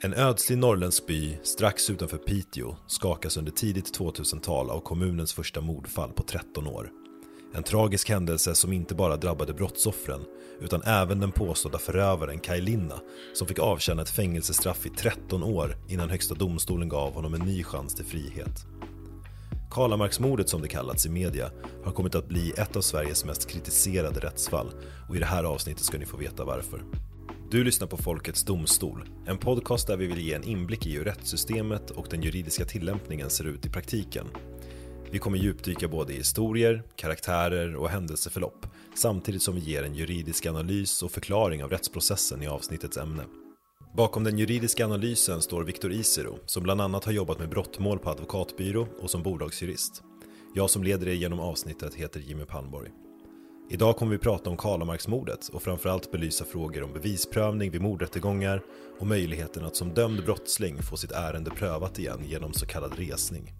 En ödslig norrländsk by strax utanför Piteå skakas under tidigt 2000-tal av kommunens första mordfall på 13 år. En tragisk händelse som inte bara drabbade brottsoffren utan även den påstådda förövaren Kaj Linna som fick avtjäna ett fängelsestraff i 13 år innan Högsta domstolen gav honom en ny chans till frihet. Karlamarksmordet som det kallats i media har kommit att bli ett av Sveriges mest kritiserade rättsfall och i det här avsnittet ska ni få veta varför. Du lyssnar på Folkets Domstol, en podcast där vi vill ge en inblick i hur rättssystemet och den juridiska tillämpningen ser ut i praktiken. Vi kommer djupdyka både i historier, karaktärer och händelseförlopp samtidigt som vi ger en juridisk analys och förklaring av rättsprocessen i avsnittets ämne. Bakom den juridiska analysen står Viktor Isero som bland annat har jobbat med brottmål på advokatbyrå och som bolagsjurist. Jag som leder er genom avsnittet heter Jimmy Palmborg. Idag kommer vi prata om Karlamarksmordet och framförallt belysa frågor om bevisprövning vid mordrättegångar och möjligheten att som dömd brottsling få sitt ärende prövat igen genom så kallad resning.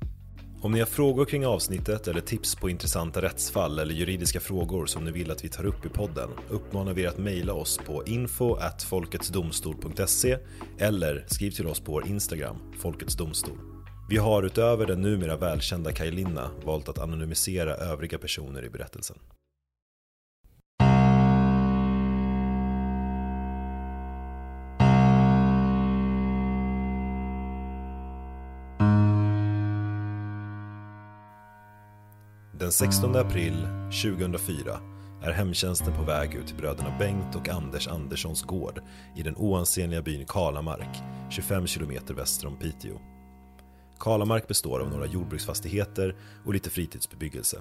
Om ni har frågor kring avsnittet eller tips på intressanta rättsfall eller juridiska frågor som ni vill att vi tar upp i podden uppmanar vi er att mejla oss på info folketsdomstol.se eller skriv till oss på vår Instagram, Folkets Domstol. Vi har utöver den numera välkända Kaj Linna valt att anonymisera övriga personer i berättelsen. Den 16 april 2004 är hemtjänsten på väg ut till bröderna Bengt och Anders Anderssons gård i den oansenliga byn Kalamark, 25 kilometer väster om Piteå. Kalamark består av några jordbruksfastigheter och lite fritidsbebyggelse.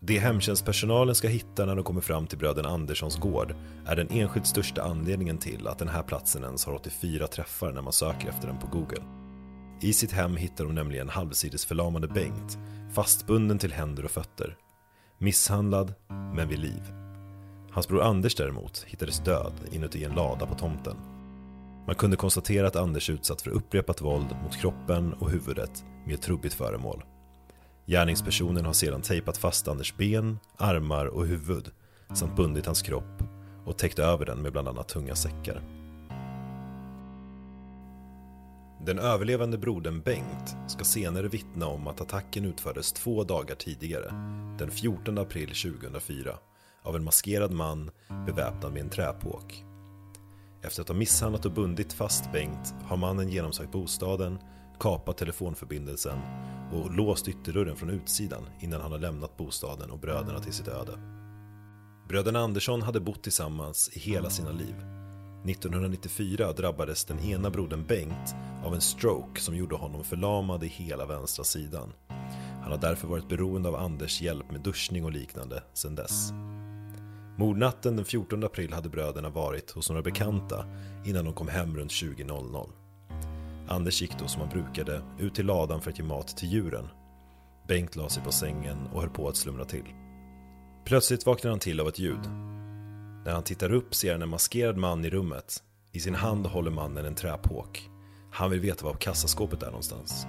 Det hemtjänstpersonalen ska hitta när de kommer fram till bröderna Anderssons gård är den enskilt största anledningen till att den här platsen ens har 84 träffar när man söker efter den på Google. I sitt hem hittar de nämligen halvsidesförlamade Bengt fastbunden till händer och fötter. Misshandlad, men vid liv. Hans bror Anders däremot hittades död inuti en lada på tomten. Man kunde konstatera att Anders utsatts för upprepat våld mot kroppen och huvudet med ett trubbigt föremål. Gärningspersonen har sedan tejpat fast Anders ben, armar och huvud samt bundit hans kropp och täckt över den med bland annat tunga säckar. Den överlevande brodern Bengt ska senare vittna om att attacken utfördes två dagar tidigare, den 14 april 2004, av en maskerad man beväpnad med en träpåk. Efter att ha misshandlat och bundit fast Bengt har mannen genomsökt bostaden, kapat telefonförbindelsen och låst ytterdörren från utsidan innan han har lämnat bostaden och bröderna till sitt öde. Bröderna Andersson hade bott tillsammans i hela sina liv 1994 drabbades den ena brodern Bengt av en stroke som gjorde honom förlamad i hela vänstra sidan. Han har därför varit beroende av Anders hjälp med duschning och liknande sedan dess. Mordnatten den 14 april hade bröderna varit hos några bekanta innan de kom hem runt 20.00. Anders gick då som han brukade ut till ladan för att ge mat till djuren. Bengt la sig på sängen och höll på att slumra till. Plötsligt vaknade han till av ett ljud. När han tittar upp ser han en maskerad man i rummet. I sin hand håller mannen en träpåk. Han vill veta var kassaskåpet är någonstans.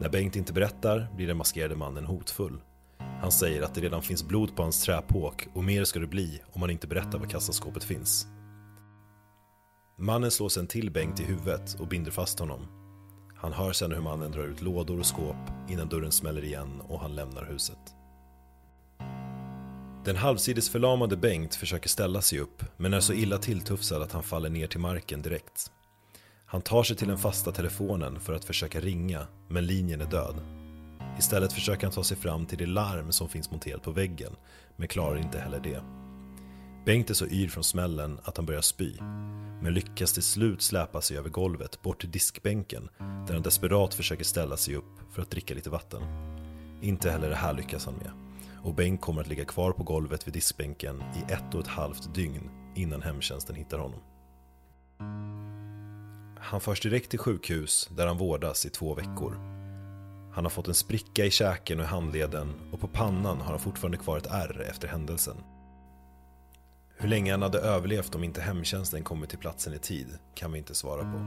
När Bengt inte berättar blir den maskerade mannen hotfull. Han säger att det redan finns blod på hans träpåk och mer ska det bli om han inte berättar var kassaskåpet finns. Mannen slår sen till Bengt i huvudet och binder fast honom. Han hör sen hur mannen drar ut lådor och skåp innan dörren smäller igen och han lämnar huset. Den halvsidesförlamade Bengt försöker ställa sig upp men är så illa tilltufsad att han faller ner till marken direkt. Han tar sig till den fasta telefonen för att försöka ringa men linjen är död. Istället försöker han ta sig fram till det larm som finns monterat på väggen men klarar inte heller det. Bengt är så yr från smällen att han börjar spy men lyckas till slut släpa sig över golvet bort till diskbänken där han desperat försöker ställa sig upp för att dricka lite vatten. Inte heller det här lyckas han med och Bengt kommer att ligga kvar på golvet vid diskbänken i ett och ett halvt dygn innan hemtjänsten hittar honom. Han förs direkt till sjukhus där han vårdas i två veckor. Han har fått en spricka i käken och i handleden och på pannan har han fortfarande kvar ett ärr efter händelsen. Hur länge han hade överlevt om inte hemtjänsten kommit till platsen i tid kan vi inte svara på.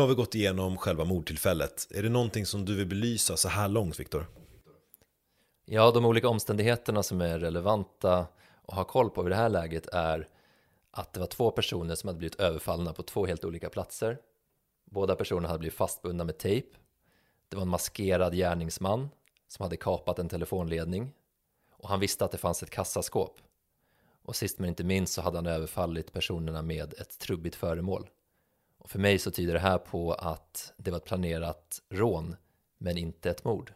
Har vi gått igenom själva mordtillfället. Är det någonting som du vill belysa så här långt, Viktor? Ja, de olika omständigheterna som är relevanta att ha koll på i det här läget är att det var två personer som hade blivit överfallna på två helt olika platser. Båda personerna hade blivit fastbundna med tejp. Det var en maskerad gärningsman som hade kapat en telefonledning och han visste att det fanns ett kassaskåp. Och sist men inte minst så hade han överfallit personerna med ett trubbigt föremål. Och för mig så tyder det här på att det var ett planerat rån, men inte ett mord.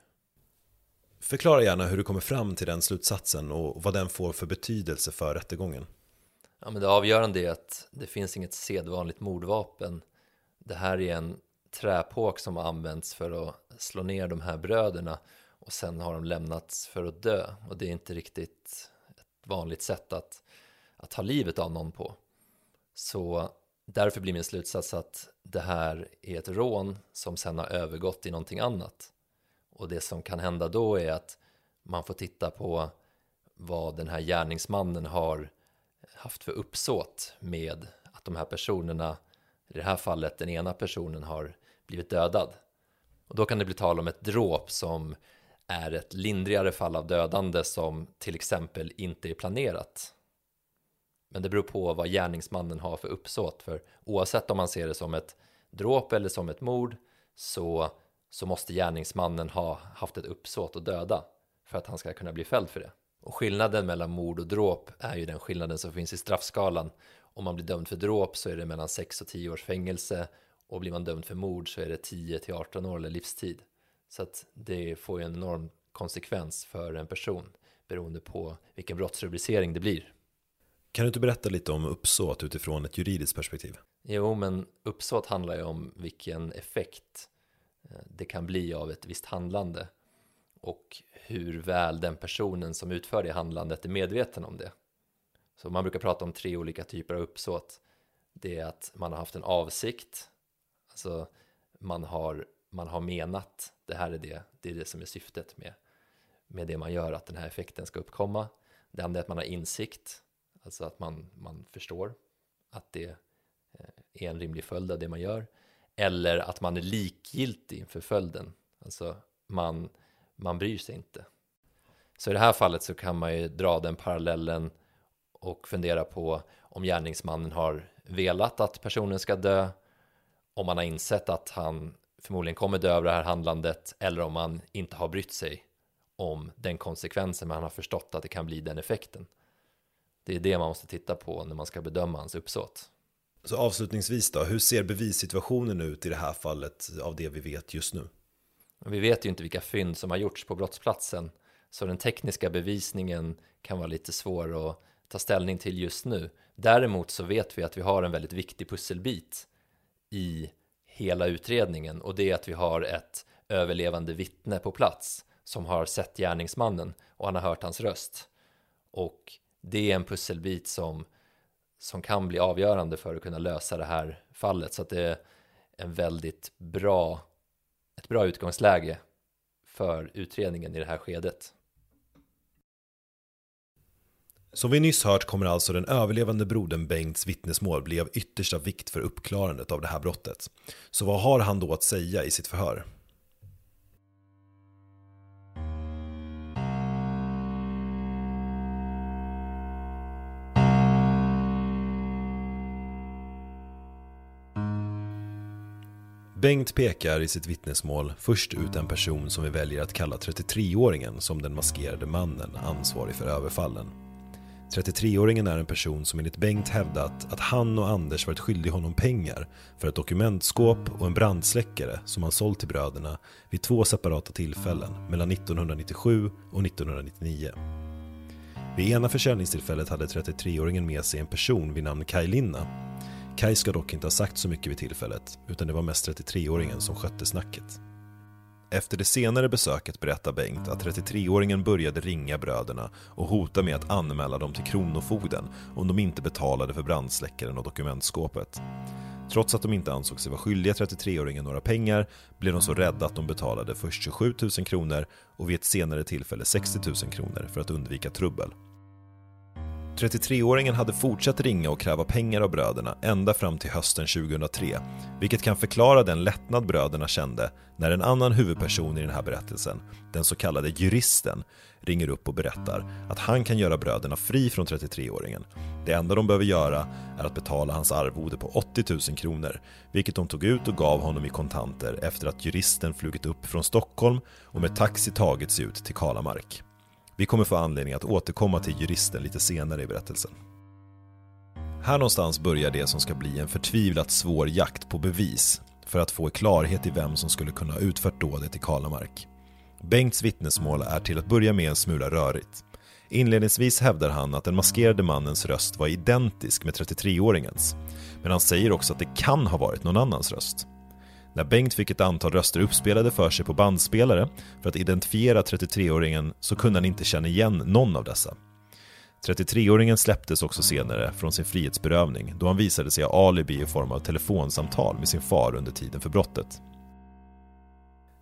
Förklara gärna hur du kommer fram till den slutsatsen och vad den får för betydelse för rättegången. Ja, men det avgörande är att det finns inget sedvanligt mordvapen. Det här är en träpåk som har använts för att slå ner de här bröderna och sen har de lämnats för att dö. Och det är inte riktigt ett vanligt sätt att, att ta livet av någon på. Så Därför blir min slutsats att det här är ett rån som sen har övergått i någonting annat. Och det som kan hända då är att man får titta på vad den här gärningsmannen har haft för uppsåt med att de här personerna, i det här fallet den ena personen har blivit dödad. Och då kan det bli tal om ett dråp som är ett lindrigare fall av dödande som till exempel inte är planerat. Men det beror på vad gärningsmannen har för uppsåt. För oavsett om man ser det som ett dråp eller som ett mord så, så måste gärningsmannen ha haft ett uppsåt att döda för att han ska kunna bli fälld för det. Och skillnaden mellan mord och dråp är ju den skillnaden som finns i straffskalan. Om man blir dömd för dråp så är det mellan 6 och 10 års fängelse och blir man dömd för mord så är det 10 till 18 år eller livstid. Så att det får ju en enorm konsekvens för en person beroende på vilken brottsrubricering det blir. Kan du inte berätta lite om uppsåt utifrån ett juridiskt perspektiv? Jo, men uppsåt handlar ju om vilken effekt eh, det kan bli av ett visst handlande och hur väl den personen som utför det handlandet är medveten om det. Så man brukar prata om tre olika typer av uppsåt. Det är att man har haft en avsikt, alltså man har, man har menat, det här är det, det är det som är syftet med, med det man gör, att den här effekten ska uppkomma. Det andra är att man har insikt, Alltså att man, man förstår att det eh, är en rimlig följd av det man gör. Eller att man är likgiltig inför följden. Alltså man, man bryr sig inte. Så i det här fallet så kan man ju dra den parallellen och fundera på om gärningsmannen har velat att personen ska dö, om man har insett att han förmodligen kommer dö av det här handlandet eller om man inte har brytt sig om den konsekvensen men han har förstått att det kan bli den effekten. Det är det man måste titta på när man ska bedöma hans uppsåt. Så avslutningsvis då, hur ser bevissituationen ut i det här fallet av det vi vet just nu? Vi vet ju inte vilka fynd som har gjorts på brottsplatsen, så den tekniska bevisningen kan vara lite svår att ta ställning till just nu. Däremot så vet vi att vi har en väldigt viktig pusselbit i hela utredningen och det är att vi har ett överlevande vittne på plats som har sett gärningsmannen och han har hört hans röst. Och det är en pusselbit som, som kan bli avgörande för att kunna lösa det här fallet. Så att det är en väldigt bra, ett bra utgångsläge för utredningen i det här skedet. Som vi nyss hört kommer alltså den överlevande brodern Bengts vittnesmål bli av yttersta vikt för uppklarandet av det här brottet. Så vad har han då att säga i sitt förhör? Bengt pekar i sitt vittnesmål först ut en person som vi väljer att kalla 33-åringen som den maskerade mannen ansvarig för överfallen. 33-åringen är en person som enligt Bengt hävdat att han och Anders varit skyldig honom pengar för ett dokumentskåp och en brandsläckare som han sålt till bröderna vid två separata tillfällen mellan 1997 och 1999. Vid ena försäljningstillfället hade 33-åringen med sig en person vid namn Kaj Linna Kai ska dock inte ha sagt så mycket vid tillfället, utan det var mest 33-åringen som skötte snacket. Efter det senare besöket berättar Bengt att 33-åringen började ringa bröderna och hota med att anmäla dem till Kronofogden om de inte betalade för brandsläckaren och dokumentskåpet. Trots att de inte ansåg sig vara skyldiga 33-åringen några pengar blev de så rädda att de betalade först 27 000 kronor och vid ett senare tillfälle 60 000 kronor för att undvika trubbel. 33-åringen hade fortsatt ringa och kräva pengar av bröderna ända fram till hösten 2003, vilket kan förklara den lättnad bröderna kände när en annan huvudperson i den här berättelsen, den så kallade juristen, ringer upp och berättar att han kan göra bröderna fri från 33-åringen. Det enda de behöver göra är att betala hans arvode på 80 000 kronor, vilket de tog ut och gav honom i kontanter efter att juristen flugit upp från Stockholm och med taxi tagit sig ut till Kalamark. Vi kommer få anledning att återkomma till juristen lite senare i berättelsen. Här någonstans börjar det som ska bli en förtvivlat svår jakt på bevis för att få klarhet i vem som skulle kunna ha utfört dådet i Kalamark. Bengts vittnesmål är till att börja med en smula rörigt. Inledningsvis hävdar han att den maskerade mannens röst var identisk med 33-åringens. Men han säger också att det kan ha varit någon annans röst. När Bengt fick ett antal röster uppspelade för sig på bandspelare för att identifiera 33-åringen så kunde han inte känna igen någon av dessa. 33-åringen släpptes också senare från sin frihetsberövning då han visade sig ha alibi i form av telefonsamtal med sin far under tiden för brottet.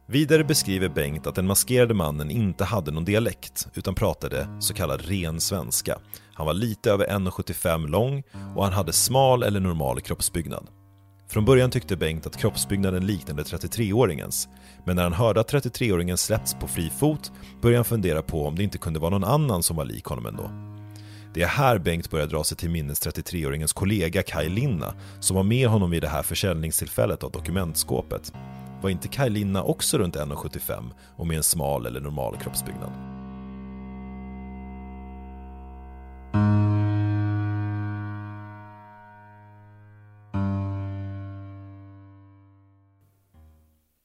Vidare beskriver Bengt att den maskerade mannen inte hade någon dialekt utan pratade så kallad ren svenska. Han var lite över 1,75 lång och han hade smal eller normal kroppsbyggnad. Från början tyckte Bengt att kroppsbyggnaden liknade 33-åringens, men när han hörde att 33-åringen släppts på fri fot började han fundera på om det inte kunde vara någon annan som var lik honom ändå. Det är här Bengt börjar dra sig till minnes 33-åringens kollega Kaj Linna, som var med honom vid det här försäljningstillfället av dokumentskåpet. Var inte Kaj Linna också runt 1,75 och med en smal eller normal kroppsbyggnad?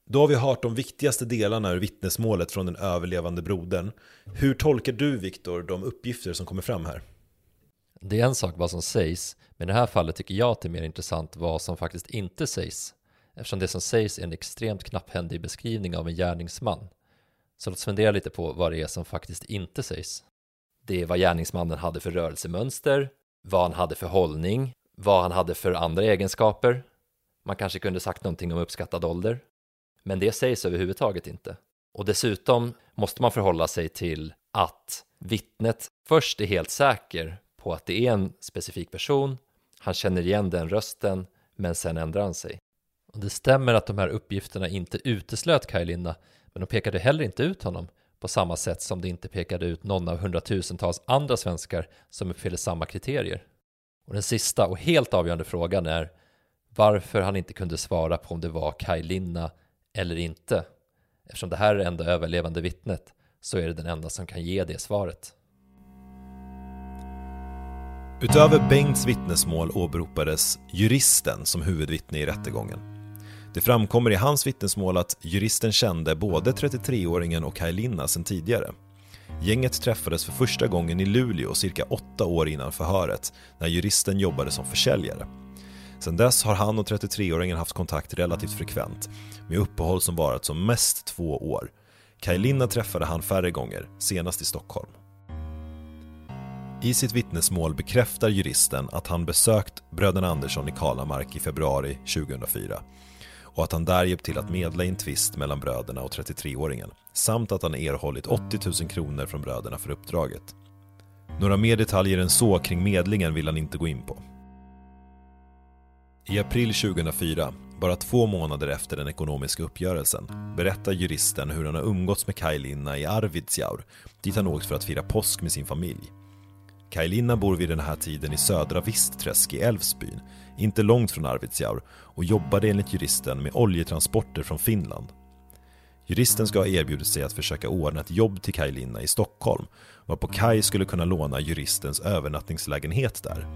Då har vi hört de viktigaste delarna ur vittnesmålet från den överlevande brodern. Hur tolkar du, Viktor, de uppgifter som kommer fram här? Det är en sak vad som sägs, men i det här fallet tycker jag att det är mer intressant vad som faktiskt inte sägs. Eftersom det som sägs är en extremt knapphändig beskrivning av en gärningsman. Så låt oss fundera lite på vad det är som faktiskt inte sägs. Det är vad gärningsmannen hade för rörelsemönster, vad han hade för hållning, vad han hade för andra egenskaper. Man kanske kunde sagt någonting om uppskattad ålder. Men det sägs överhuvudtaget inte. Och dessutom måste man förhålla sig till att vittnet först är helt säker på att det är en specifik person, han känner igen den rösten, men sen ändrar han sig. Och det stämmer att de här uppgifterna inte uteslöt Kaj Linna, men de pekade heller inte ut honom på samma sätt som det inte pekade ut någon av hundratusentals andra svenskar som uppfyller samma kriterier. Och den sista och helt avgörande frågan är varför han inte kunde svara på om det var Kaj Linna eller inte. Eftersom det här är det enda överlevande vittnet så är det den enda som kan ge det svaret. Utöver Bengts vittnesmål åberopades juristen som huvudvittne i rättegången. Det framkommer i hans vittnesmål att juristen kände både 33-åringen och Kaj sedan tidigare. Gänget träffades för första gången i Luleå cirka åtta år innan förhöret när juristen jobbade som försäljare. Sedan dess har han och 33-åringen haft kontakt relativt frekvent, med uppehåll som varat som mest två år. Kaj Linna träffade han färre gånger, senast i Stockholm. I sitt vittnesmål bekräftar juristen att han besökt bröderna Andersson i Kalamark i februari 2004 och att han där hjälpt till att medla i en tvist mellan bröderna och 33-åringen samt att han erhållit 80 000 kronor från bröderna för uppdraget. Några mer detaljer än så kring medlingen vill han inte gå in på. I april 2004, bara två månader efter den ekonomiska uppgörelsen, berättar juristen hur han har umgåtts med Kaj Linna i Arvidsjaur, dit han åkt för att fira påsk med sin familj. Kaj Linna bor vid den här tiden i södra Vistträsk i Älvsbyn, inte långt från Arvidsjaur, och jobbade enligt juristen med oljetransporter från Finland. Juristen ska ha erbjudit sig att försöka ordna ett jobb till Kaj Linna i Stockholm, varpå Kaj skulle kunna låna juristens övernattningslägenhet där.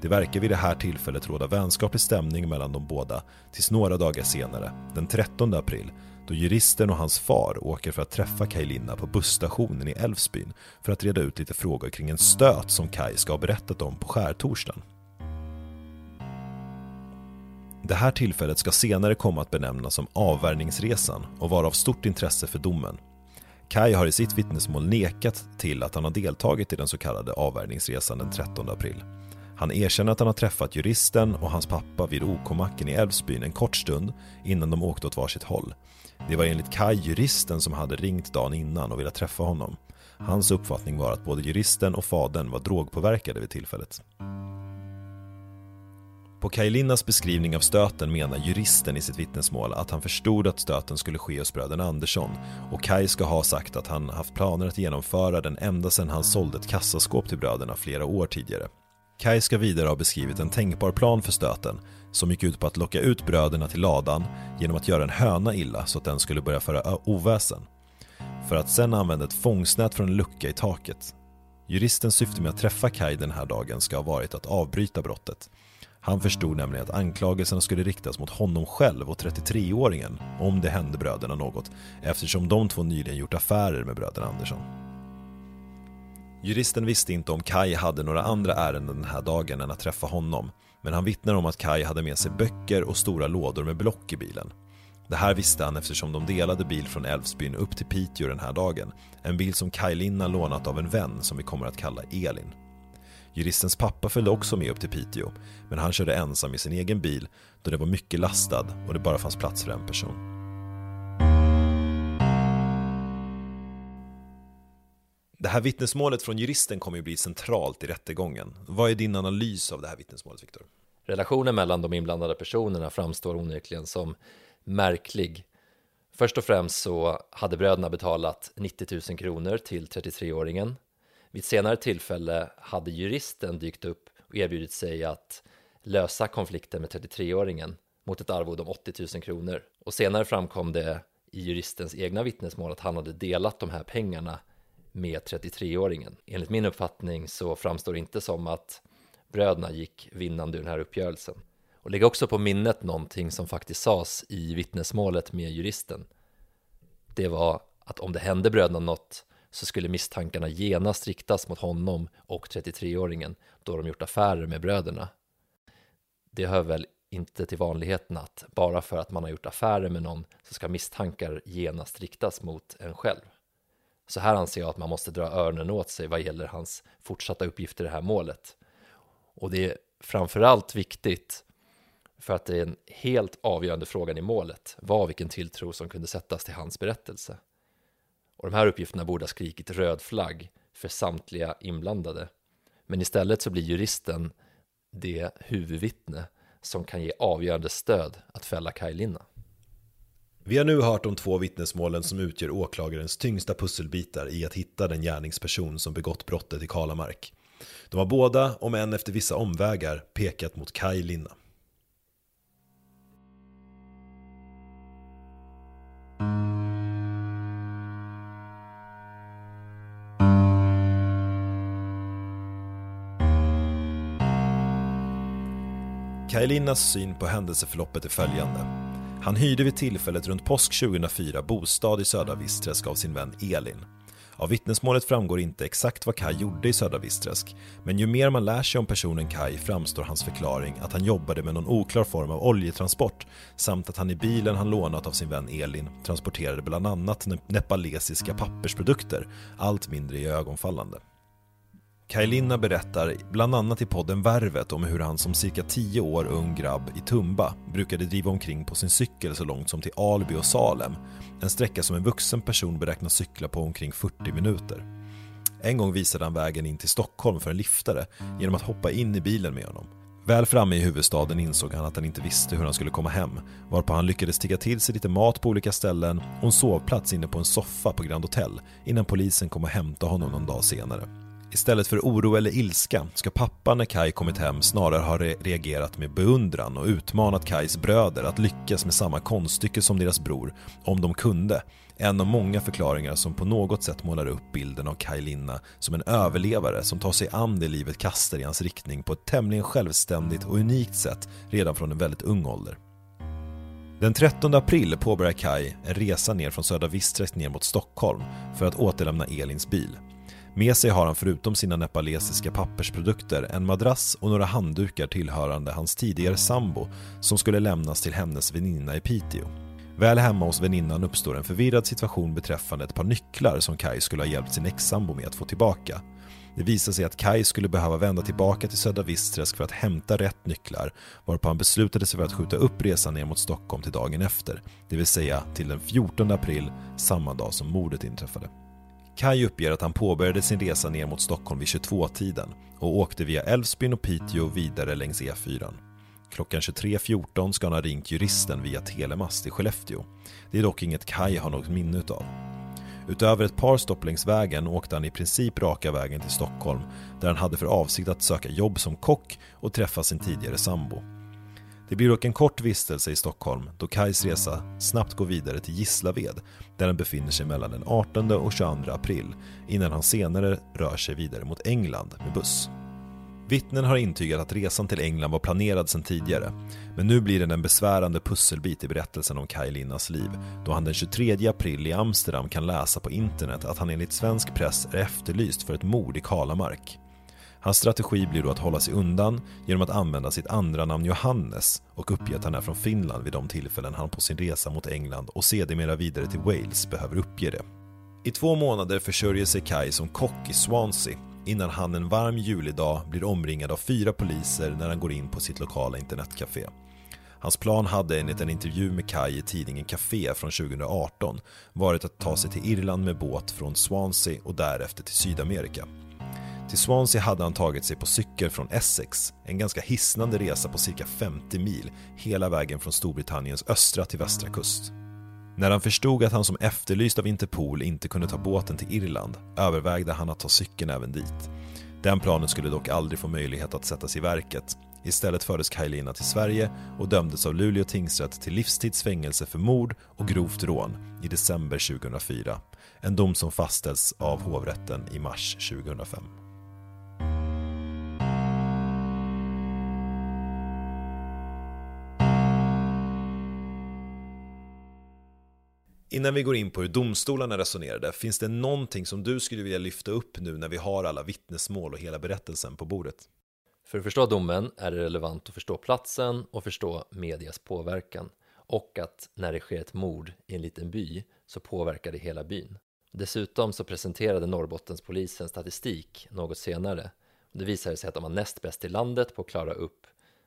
Det verkar vid det här tillfället råda vänskaplig stämning mellan de båda tills några dagar senare, den 13 april, då juristen och hans far åker för att träffa Kaj Linna på busstationen i Älvsbyn för att reda ut lite frågor kring en stöt som Kaj ska ha berättat om på skärtorsdagen. Det här tillfället ska senare komma att benämnas som avvärjningsresan och vara av stort intresse för domen. Kai har i sitt vittnesmål nekat till att han har deltagit i den så kallade avvärjningsresan den 13 april. Han erkänner att han har träffat juristen och hans pappa vid OK-macken i Älvsbyn en kort stund innan de åkte åt varsitt håll. Det var enligt Kai juristen som hade ringt dagen innan och velat träffa honom. Hans uppfattning var att både juristen och fadern var drogpåverkade vid tillfället. På Kaj beskrivning av stöten menar juristen i sitt vittnesmål att han förstod att stöten skulle ske hos bröderna Andersson och Kaj ska ha sagt att han haft planer att genomföra den ända sedan han sålde ett kassaskåp till bröderna flera år tidigare. Kaj ska vidare ha beskrivit en tänkbar plan för stöten som gick ut på att locka ut bröderna till ladan genom att göra en höna illa så att den skulle börja föra oväsen. För att sen använda ett fångsnät från en lucka i taket. Juristens syfte med att träffa Kaj den här dagen ska ha varit att avbryta brottet han förstod nämligen att anklagelserna skulle riktas mot honom själv och 33-åringen om det hände bröderna något eftersom de två nyligen gjort affärer med bröderna Andersson. Juristen visste inte om Kai hade några andra ärenden den här dagen än att träffa honom men han vittnar om att Kai hade med sig böcker och stora lådor med block i bilen. Det här visste han eftersom de delade bil från Älvsbyn upp till Piteå den här dagen. En bil som Kaj Linna lånat av en vän som vi kommer att kalla Elin. Juristens pappa följde också med upp till Piteå, men han körde ensam i sin egen bil då det var mycket lastad och det bara fanns plats för en person. Det här vittnesmålet från juristen kommer ju bli centralt i rättegången. Vad är din analys av det här vittnesmålet, Viktor? Relationen mellan de inblandade personerna framstår onekligen som märklig. Först och främst så hade bröderna betalat 90 000 kronor till 33-åringen vid ett senare tillfälle hade juristen dykt upp och erbjudit sig att lösa konflikten med 33-åringen mot ett arvode om 80 000 kronor. Och senare framkom det i juristens egna vittnesmål att han hade delat de här pengarna med 33-åringen. Enligt min uppfattning så framstår det inte som att bröderna gick vinnande ur den här uppgörelsen. Och lägg också på minnet någonting som faktiskt sades i vittnesmålet med juristen. Det var att om det hände bröderna något så skulle misstankarna genast riktas mot honom och 33-åringen då de gjort affärer med bröderna. Det hör väl inte till vanligheten att bara för att man har gjort affärer med någon så ska misstankar genast riktas mot en själv. Så här anser jag att man måste dra öronen åt sig vad gäller hans fortsatta uppgifter i det här målet. Och det är framförallt viktigt för att det är en helt avgörande frågan i målet var vilken tilltro som kunde sättas till hans berättelse. Och de här uppgifterna borde ha skrikit röd flagg för samtliga inblandade. Men istället så blir juristen det huvudvittne som kan ge avgörande stöd att fälla Kaj Linna. Vi har nu hört de två vittnesmålen som utgör åklagarens tyngsta pusselbitar i att hitta den gärningsperson som begått brottet i Kalamark. De har båda, om än efter vissa omvägar, pekat mot Kaj Linna. Kaj Linnas syn på händelseförloppet är följande. Han hyrde vid tillfället runt påsk 2004 bostad i Södra Visträsk av sin vän Elin. Av vittnesmålet framgår inte exakt vad Kai gjorde i Södra Visträsk, men ju mer man lär sig om personen Kai framstår hans förklaring att han jobbade med någon oklar form av oljetransport samt att han i bilen han lånat av sin vän Elin transporterade bland annat nepalesiska pappersprodukter, allt mindre ögonfallande. Kaj Linna berättar bland annat i podden Värvet om hur han som cirka 10 år ung grabb i Tumba brukade driva omkring på sin cykel så långt som till Alby och Salem. En sträcka som en vuxen person beräknas cykla på omkring 40 minuter. En gång visade han vägen in till Stockholm för en liftare genom att hoppa in i bilen med honom. Väl framme i huvudstaden insåg han att han inte visste hur han skulle komma hem, varpå han lyckades tigga till sig lite mat på olika ställen och en sovplats inne på en soffa på Grand Hotel innan polisen kom och hämtade honom någon dag senare. Istället för oro eller ilska ska pappan när Kai kommit hem snarare ha re reagerat med beundran och utmanat Kais bröder att lyckas med samma konststycke som deras bror, om de kunde. En av många förklaringar som på något sätt målar upp bilden av Kai Linna som en överlevare som tar sig an det livet kastar i hans riktning på ett tämligen självständigt och unikt sätt redan från en väldigt ung ålder. Den 13 april påbörjar Kai en resa ner från Södra Vistträsk ner mot Stockholm för att återlämna Elins bil. Med sig har han förutom sina nepalesiska pappersprodukter en madrass och några handdukar tillhörande hans tidigare sambo som skulle lämnas till hennes väninna i Piteå. Väl hemma hos väninnan uppstår en förvirrad situation beträffande ett par nycklar som Kai skulle ha hjälpt sin ex-sambo med att få tillbaka. Det visar sig att Kai skulle behöva vända tillbaka till Södra Vistträsk för att hämta rätt nycklar, varpå han beslutade sig för att skjuta upp resan ner mot Stockholm till dagen efter, det vill säga till den 14 april, samma dag som mordet inträffade. Kai uppger att han påbörjade sin resa ner mot Stockholm vid 22-tiden och åkte via Älvsbyn och Piteå vidare längs E4. Klockan 23.14 ska han ha ringt juristen via telemast i Skellefteå. Det är dock inget Kai har något minne utav. Utöver ett par stopp längs vägen åkte han i princip raka vägen till Stockholm där han hade för avsikt att söka jobb som kock och träffa sin tidigare sambo. Det blir dock en kort vistelse i Stockholm då Kajs resa snabbt går vidare till Gislaved där han befinner sig mellan den 18 och 22 april innan han senare rör sig vidare mot England med buss. Vittnen har intygat att resan till England var planerad sedan tidigare, men nu blir den en besvärande pusselbit i berättelsen om Kaj Linnas liv, då han den 23 april i Amsterdam kan läsa på internet att han enligt svensk press är efterlyst för ett mord i Kalamark. Hans strategi blir då att hålla sig undan genom att använda sitt andra namn Johannes och uppge att han är från Finland vid de tillfällen han på sin resa mot England och sedermera vidare till Wales behöver uppge det. I två månader försörjer sig Kai som kock i Swansea innan han en varm julidag blir omringad av fyra poliser när han går in på sitt lokala internetcafé. Hans plan hade enligt en intervju med Kai i tidningen Café från 2018 varit att ta sig till Irland med båt från Swansea och därefter till Sydamerika. Till Swansea hade han tagit sig på cykel från Essex, en ganska hisnande resa på cirka 50 mil hela vägen från Storbritanniens östra till västra kust. När han förstod att han som efterlyst av Interpol inte kunde ta båten till Irland övervägde han att ta cykeln även dit. Den planen skulle dock aldrig få möjlighet att sättas i verket. Istället fördes Kajlina till Sverige och dömdes av Luleå tingsrätt till livstidsfängelse för mord och grovt rån i december 2004. En dom som fastställs av hovrätten i mars 2005. Innan vi går in på hur domstolarna resonerade, finns det någonting som du skulle vilja lyfta upp nu när vi har alla vittnesmål och hela berättelsen på bordet? För att förstå domen är det relevant att förstå platsen och förstå medias påverkan och att när det sker ett mord i en liten by så påverkar det hela byn. Dessutom så presenterade Norrbottenspolisen statistik något senare. Det visade sig att de var näst bäst i landet på att klara upp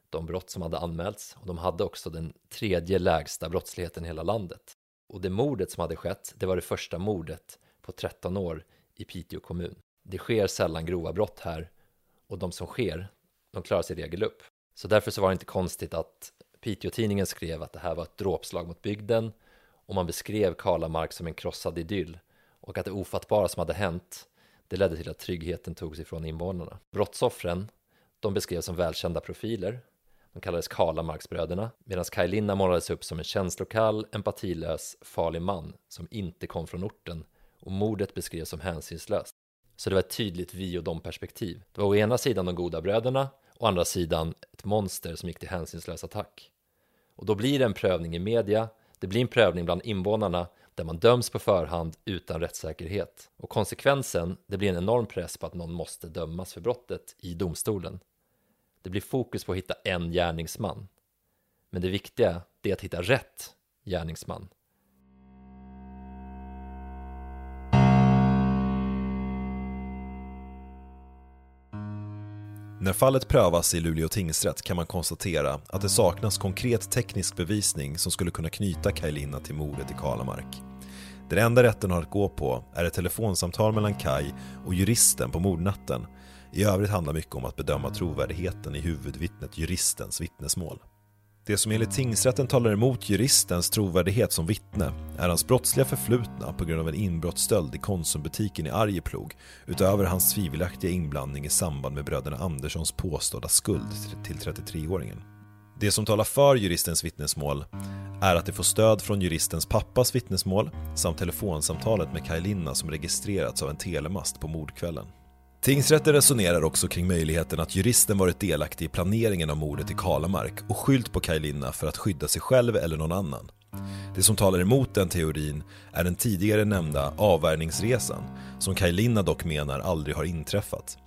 de brott som hade anmälts och de hade också den tredje lägsta brottsligheten i hela landet. Och det mordet som hade skett, det var det första mordet på 13 år i Piteå kommun. Det sker sällan grova brott här och de som sker, de klarar sig i regel upp. Så därför så var det inte konstigt att Piteå-tidningen skrev att det här var ett dråpslag mot bygden och man beskrev Kalamark som en krossad idyll och att det ofattbara som hade hänt det ledde till att tryggheten togs ifrån invånarna. Brottsoffren, de beskrevs som välkända profiler de kallades Karlamarksbröderna, medan Kaj Linna målades upp som en känslokall, empatilös, farlig man som inte kom från orten och mordet beskrevs som hänsynslöst. Så det var ett tydligt vi och dom perspektiv. Det var å ena sidan de goda bröderna, å andra sidan ett monster som gick till hänsynslös attack. Och då blir det en prövning i media, det blir en prövning bland invånarna där man döms på förhand utan rättssäkerhet. Och konsekvensen, det blir en enorm press på att någon måste dömas för brottet i domstolen. Det blir fokus på att hitta en gärningsman. Men det viktiga är att hitta rätt gärningsman. När fallet prövas i Luleå tingsrätt kan man konstatera att det saknas konkret teknisk bevisning som skulle kunna knyta Kaj till mordet i Kalamark. Det enda rätten har att gå på är ett telefonsamtal mellan Kaj och juristen på mordnatten i övrigt handlar mycket om att bedöma trovärdigheten i huvudvittnet juristens vittnesmål. Det som enligt tingsrätten talar emot juristens trovärdighet som vittne är hans brottsliga förflutna på grund av en inbrottsstöld i Konsumbutiken i Arjeplog utöver hans tvivelaktiga inblandning i samband med bröderna Anderssons påstådda skuld till 33-åringen. Det som talar för juristens vittnesmål är att det får stöd från juristens pappas vittnesmål samt telefonsamtalet med Kaj Linna som registrerats av en telemast på mordkvällen. Tingsrätten resonerar också kring möjligheten att juristen varit delaktig i planeringen av mordet i Kalamark och skylt på Kaj Linna för att skydda sig själv eller någon annan. Det som talar emot den teorin är den tidigare nämnda avvärjningsresan som Kaj Linna dock menar aldrig har inträffat.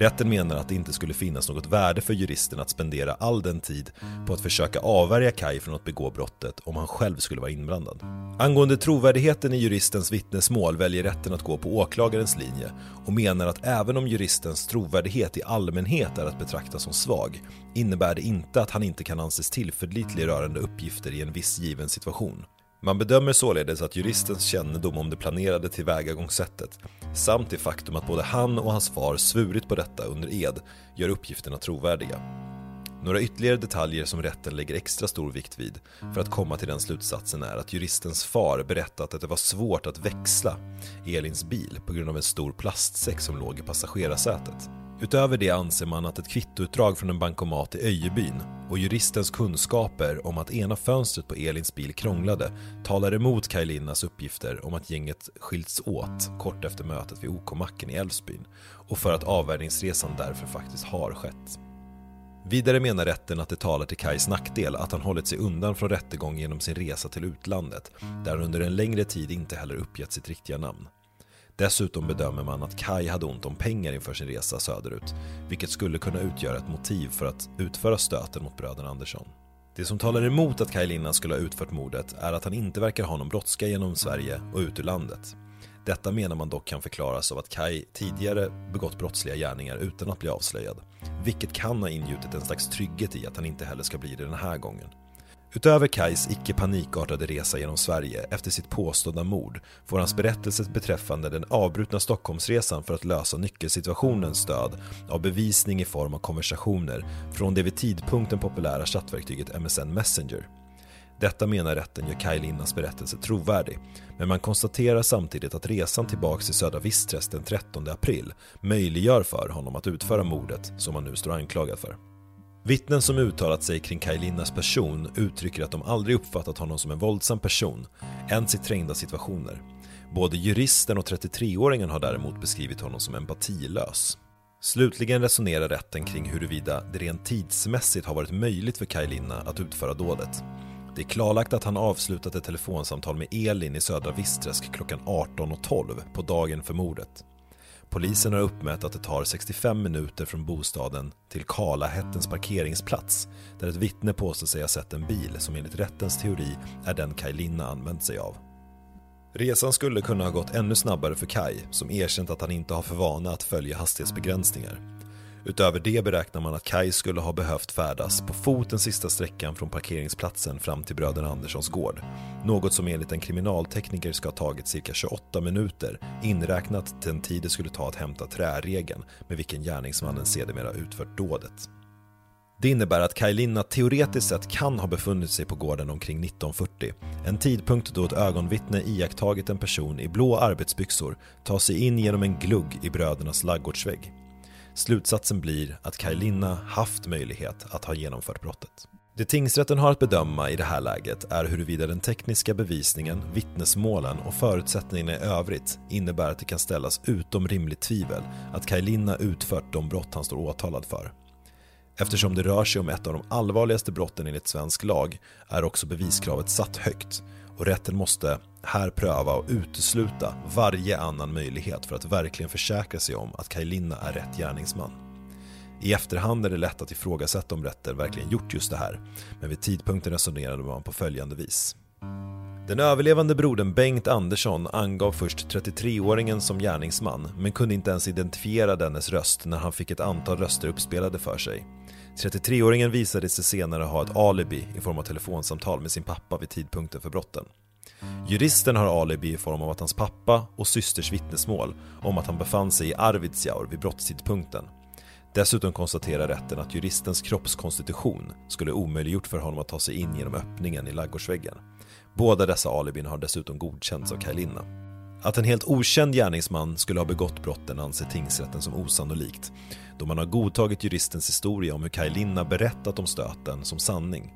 Rätten menar att det inte skulle finnas något värde för juristen att spendera all den tid på att försöka avvärja Kai från att begå brottet om han själv skulle vara inblandad. Angående trovärdigheten i juristens vittnesmål väljer rätten att gå på åklagarens linje och menar att även om juristens trovärdighet i allmänhet är att betrakta som svag innebär det inte att han inte kan anses tillförlitlig rörande uppgifter i en viss given situation. Man bedömer således att juristens kännedom om det planerade tillvägagångssättet samt det faktum att både han och hans far svurit på detta under ed gör uppgifterna trovärdiga. Några ytterligare detaljer som rätten lägger extra stor vikt vid för att komma till den slutsatsen är att juristens far berättat att det var svårt att växla Elins bil på grund av en stor plastsäck som låg i passagerarsätet. Utöver det anser man att ett kvittoutdrag från en bankomat i Öjebyn och juristens kunskaper om att ena fönstret på Elins bil krånglade talar emot Kaj Linnas uppgifter om att gänget skilts åt kort efter mötet vid OK-macken i Älvsbyn och för att avvärjningsresan därför faktiskt har skett. Vidare menar rätten att det talar till Kajs nackdel att han hållit sig undan från rättegång genom sin resa till utlandet där han under en längre tid inte heller uppgett sitt riktiga namn. Dessutom bedömer man att Kai hade ont om pengar inför sin resa söderut, vilket skulle kunna utgöra ett motiv för att utföra stöten mot bröderna Andersson. Det som talar emot att Kaj Linna skulle ha utfört mordet är att han inte verkar ha någon brådska genom Sverige och ut ur landet. Detta menar man dock kan förklaras av att Kai tidigare begått brottsliga gärningar utan att bli avslöjad, vilket kan ha ingjutit en slags trygghet i att han inte heller ska bli det den här gången. Utöver Kais icke panikartade resa genom Sverige efter sitt påstådda mord får hans berättelse beträffande den avbrutna Stockholmsresan för att lösa nyckelsituationen stöd av bevisning i form av konversationer från det vid tidpunkten populära chattverktyget MSN Messenger. Detta menar rätten gör Kaj Linnas berättelse trovärdig, men man konstaterar samtidigt att resan tillbaks till Södra Vistres den 13 april möjliggör för honom att utföra mordet som han nu står anklagad för. Vittnen som uttalat sig kring Kaj Linnas person uttrycker att de aldrig uppfattat honom som en våldsam person, ens i trängda situationer. Både juristen och 33-åringen har däremot beskrivit honom som empatilös. Slutligen resonerar rätten kring huruvida det rent tidsmässigt har varit möjligt för Kaj Linna att utföra dådet. Det är klarlagt att han avslutat ett telefonsamtal med Elin i södra Visträsk klockan 18.12 på dagen för mordet. Polisen har uppmätt att det tar 65 minuter från bostaden till Kalahättens parkeringsplats där ett vittne påstår sig ha sett en bil som enligt rättens teori är den Kaj Linna använt sig av. Resan skulle kunna ha gått ännu snabbare för Kaj som erkänt att han inte har för vana att följa hastighetsbegränsningar. Utöver det beräknar man att Kai skulle ha behövt färdas på fot den sista sträckan från parkeringsplatsen fram till bröderna Anderssons gård. Något som enligt en kriminaltekniker ska ha tagit cirka 28 minuter inräknat den tid det skulle ta att hämta träregeln med vilken gärningsmannen sedermera utfört dådet. Det innebär att Kaj Linna teoretiskt sett kan ha befunnit sig på gården omkring 1940. En tidpunkt då ett ögonvittne iakttagit en person i blå arbetsbyxor ta sig in genom en glugg i brödernas laggårdsvägg. Slutsatsen blir att Kaj Linna haft möjlighet att ha genomfört brottet. Det tingsrätten har att bedöma i det här läget är huruvida den tekniska bevisningen, vittnesmålen och förutsättningarna i övrigt innebär att det kan ställas utom rimligt tvivel att Kaj Linna utfört de brott han står åtalad för. Eftersom det rör sig om ett av de allvarligaste brotten enligt svensk lag är också beviskravet satt högt och rätten måste här pröva och utesluta varje annan möjlighet för att verkligen försäkra sig om att Kaj Linna är rätt gärningsman. I efterhand är det lätt att ifrågasätta om rätten verkligen gjort just det här, men vid tidpunkten resonerade man på följande vis. Den överlevande brodern Bengt Andersson angav först 33-åringen som gärningsman, men kunde inte ens identifiera dennes röst när han fick ett antal röster uppspelade för sig. 33-åringen visade sig senare ha ett alibi i form av telefonsamtal med sin pappa vid tidpunkten för brotten. Juristen har alibi i form av att hans pappa och systers vittnesmål om att han befann sig i Arvidsjaur vid brottstidpunkten. Dessutom konstaterar rätten att juristens kroppskonstitution skulle omöjliggjort för honom att ta sig in genom öppningen i laggårdsväggen. Båda dessa alibin har dessutom godkänts av Kaj Linna. Att en helt okänd gärningsman skulle ha begått brotten anser tingsrätten som osannolikt då man har godtagit juristens historia om hur Kaj Linna berättat om stöten som sanning.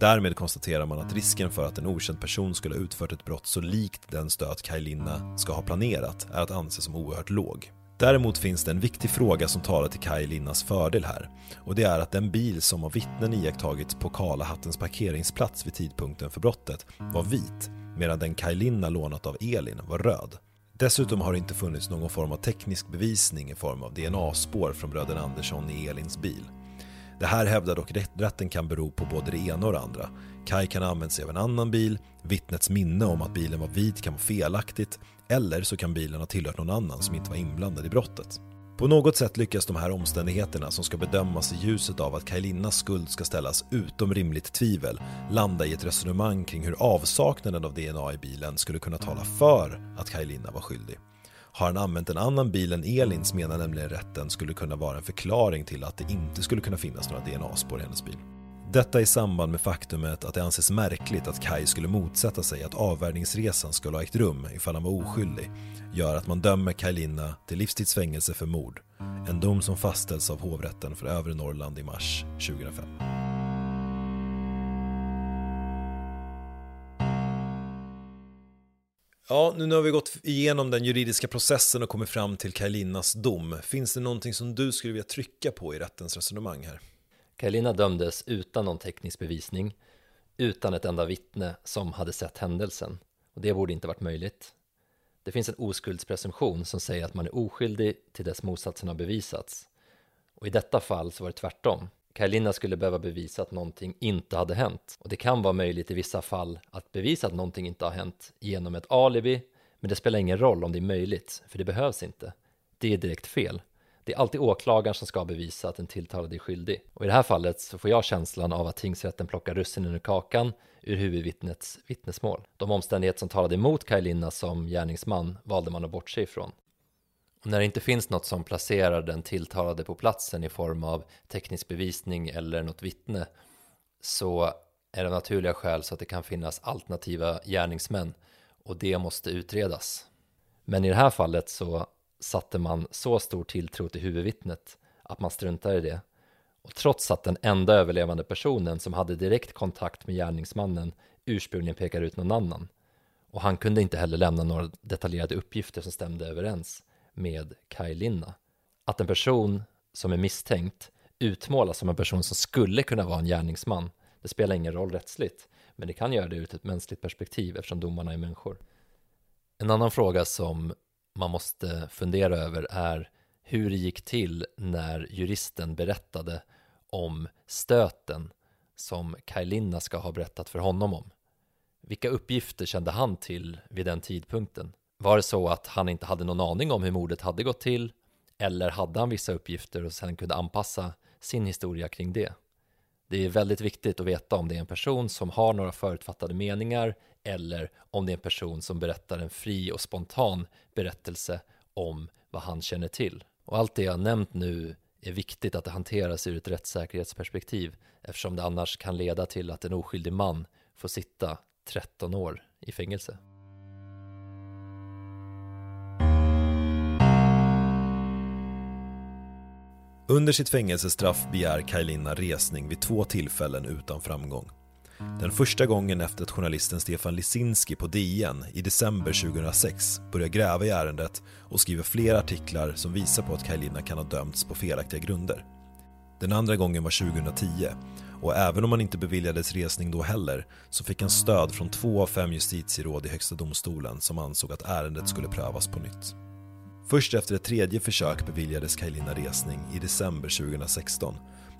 Därmed konstaterar man att risken för att en okänd person skulle ha utfört ett brott så likt den stöt Kaj Linna ska ha planerat är att anse som oerhört låg. Däremot finns det en viktig fråga som talar till Kaj Linnas fördel här och det är att den bil som av vittnen iakttagits på Karlahattens parkeringsplats vid tidpunkten för brottet var vit medan den Kaj Linna lånat av Elin var röd. Dessutom har det inte funnits någon form av teknisk bevisning i form av DNA-spår från bröderna Andersson i Elins bil. Det här hävdar dock rätten kan bero på både det ena och det andra. Kaj kan ha använt sig av en annan bil, vittnets minne om att bilen var vit kan vara felaktigt eller så kan bilen ha tillhört någon annan som inte var inblandad i brottet. På något sätt lyckas de här omständigheterna som ska bedömas i ljuset av att Kajlinnas skuld ska ställas utom rimligt tvivel landa i ett resonemang kring hur avsaknaden av DNA i bilen skulle kunna tala för att Kajlinna var skyldig. Har han använt en annan bil än Elins menar nämligen rätten skulle kunna vara en förklaring till att det inte skulle kunna finnas några DNA-spår i hennes bil. Detta i samband med faktumet att det anses märkligt att Kai skulle motsätta sig att avvärjningsresan skulle ha ägt rum ifall han var oskyldig gör att man dömer Kaj Linna till livstidsfängelse för mord. En dom som fastställs av hovrätten för övre Norrland i mars 2005. Ja, nu har vi gått igenom den juridiska processen och kommit fram till Kaj Linnas dom. Finns det någonting som du skulle vilja trycka på i rättens resonemang här? Karolina dömdes utan någon teknisk bevisning, utan ett enda vittne som hade sett händelsen. Och det borde inte varit möjligt. Det finns en oskuldspresumtion som säger att man är oskyldig till dess motsatsen har bevisats. Och i detta fall så var det tvärtom. Karolina skulle behöva bevisa att någonting inte hade hänt. Och det kan vara möjligt i vissa fall att bevisa att någonting inte har hänt genom ett alibi, men det spelar ingen roll om det är möjligt, för det behövs inte. Det är direkt fel. Det är alltid åklagaren som ska bevisa att den tilltalade är skyldig. Och i det här fallet så får jag känslan av att tingsrätten plockar russinen ur kakan ur huvudvittnets vittnesmål. De omständigheter som talade emot Kaj Linna som gärningsman valde man att bortse ifrån. Och när det inte finns något som placerar den tilltalade på platsen i form av teknisk bevisning eller något vittne så är det naturliga skäl så att det kan finnas alternativa gärningsmän och det måste utredas. Men i det här fallet så satte man så stor tilltro till huvudvittnet att man struntade i det. Och trots att den enda överlevande personen som hade direkt kontakt med gärningsmannen ursprungligen pekar ut någon annan. Och han kunde inte heller lämna några detaljerade uppgifter som stämde överens med Kaj Linna. Att en person som är misstänkt utmålas som en person som skulle kunna vara en gärningsman, det spelar ingen roll rättsligt, men det kan göra det ur ett mänskligt perspektiv eftersom domarna är människor. En annan fråga som man måste fundera över är hur det gick till när juristen berättade om stöten som Kaj Linna ska ha berättat för honom om. Vilka uppgifter kände han till vid den tidpunkten? Var det så att han inte hade någon aning om hur mordet hade gått till? Eller hade han vissa uppgifter och sen kunde anpassa sin historia kring det? Det är väldigt viktigt att veta om det är en person som har några förutfattade meningar eller om det är en person som berättar en fri och spontan berättelse om vad han känner till. Och allt det jag nämnt nu är viktigt att det hanteras ur ett rättssäkerhetsperspektiv eftersom det annars kan leda till att en oskyldig man får sitta 13 år i fängelse. Under sitt fängelsestraff begär Kajlina resning vid två tillfällen utan framgång. Den första gången efter att journalisten Stefan Lisinski på DN i december 2006 börjar gräva i ärendet och skriver flera artiklar som visar på att Kajlina kan ha dömts på felaktiga grunder. Den andra gången var 2010 och även om han inte beviljades resning då heller så fick han stöd från två av fem justitieråd i Högsta domstolen som ansåg att ärendet skulle prövas på nytt. Först efter ett tredje försök beviljades Kajlina resning i december 2016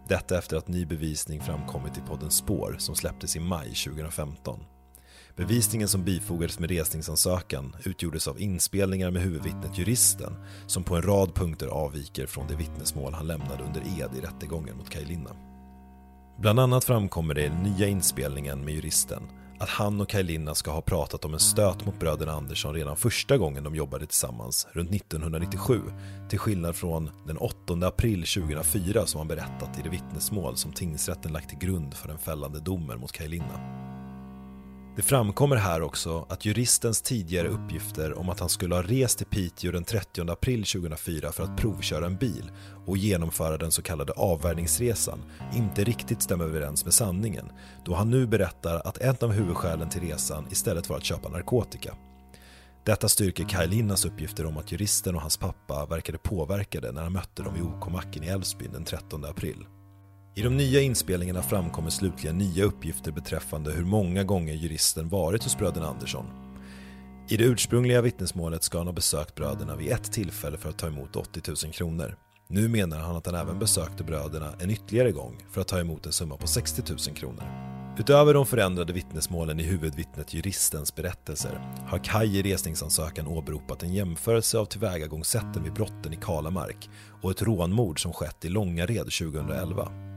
detta efter att ny bevisning framkommit i podden Spår som släpptes i maj 2015. Bevisningen som bifogades med resningsansökan utgjordes av inspelningar med huvudvittnet Juristen som på en rad punkter avviker från det vittnesmål han lämnade under ed i rättegången mot Kaj Linna. Bland annat framkommer det i den nya inspelningen med Juristen att han och Kaj Linna ska ha pratat om en stöt mot bröderna Andersson redan första gången de jobbade tillsammans, runt 1997, till skillnad från den 8 april 2004 som han berättat i det vittnesmål som tingsrätten lagt till grund för den fällande domen mot Kaj Linna. Det framkommer här också att juristens tidigare uppgifter om att han skulle ha rest till Piteå den 30 april 2004 för att provköra en bil och genomföra den så kallade avvärjningsresan inte riktigt stämmer överens med sanningen då han nu berättar att ett av huvudskälen till resan istället var att köpa narkotika. Detta styrker Kaj Linnas uppgifter om att juristen och hans pappa verkade påverkade när han mötte dem i OK-macken i Älvsbyn den 13 april. I de nya inspelningarna framkommer slutligen nya uppgifter beträffande hur många gånger juristen varit hos bröderna Andersson. I det ursprungliga vittnesmålet ska han ha besökt bröderna vid ett tillfälle för att ta emot 80 000 kronor. Nu menar han att han även besökte bröderna en ytterligare gång för att ta emot en summa på 60 000 kronor. Utöver de förändrade vittnesmålen i huvudvittnet juristens berättelser har Kaj i resningsansökan åberopat en jämförelse av tillvägagångssätten vid brotten i Kalamark och ett rånmord som skett i Långared 2011.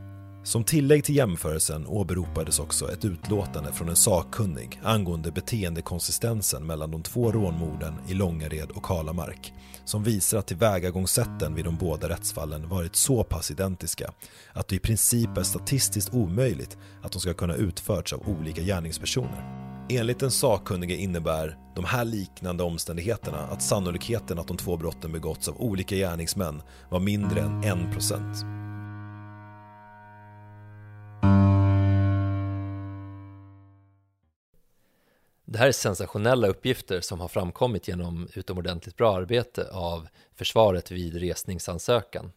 Som tillägg till jämförelsen åberopades också ett utlåtande från en sakkunnig angående beteendekonsistensen mellan de två rånmorden i Långared och Kalamark som visar att tillvägagångssätten vid de båda rättsfallen varit så pass identiska att det i princip är statistiskt omöjligt att de ska kunna utförts av olika gärningspersoner. Enligt den sakkunnige innebär de här liknande omständigheterna att sannolikheten att de två brotten begåtts av olika gärningsmän var mindre än 1%. Det här är sensationella uppgifter som har framkommit genom utomordentligt bra arbete av försvaret vid resningsansökan.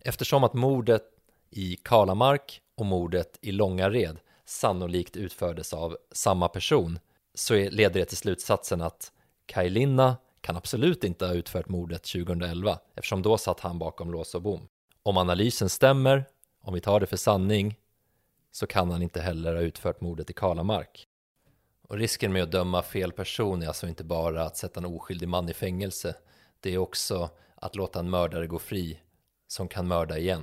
Eftersom att mordet i Kalamark och mordet i Långared sannolikt utfördes av samma person så leder det till slutsatsen att Kaj Linna kan absolut inte ha utfört mordet 2011 eftersom då satt han bakom lås och bom. Om analysen stämmer, om vi tar det för sanning, så kan han inte heller ha utfört mordet i Kalamark. Och risken med att döma fel person är alltså inte bara att sätta en oskyldig man i fängelse. Det är också att låta en mördare gå fri som kan mörda igen.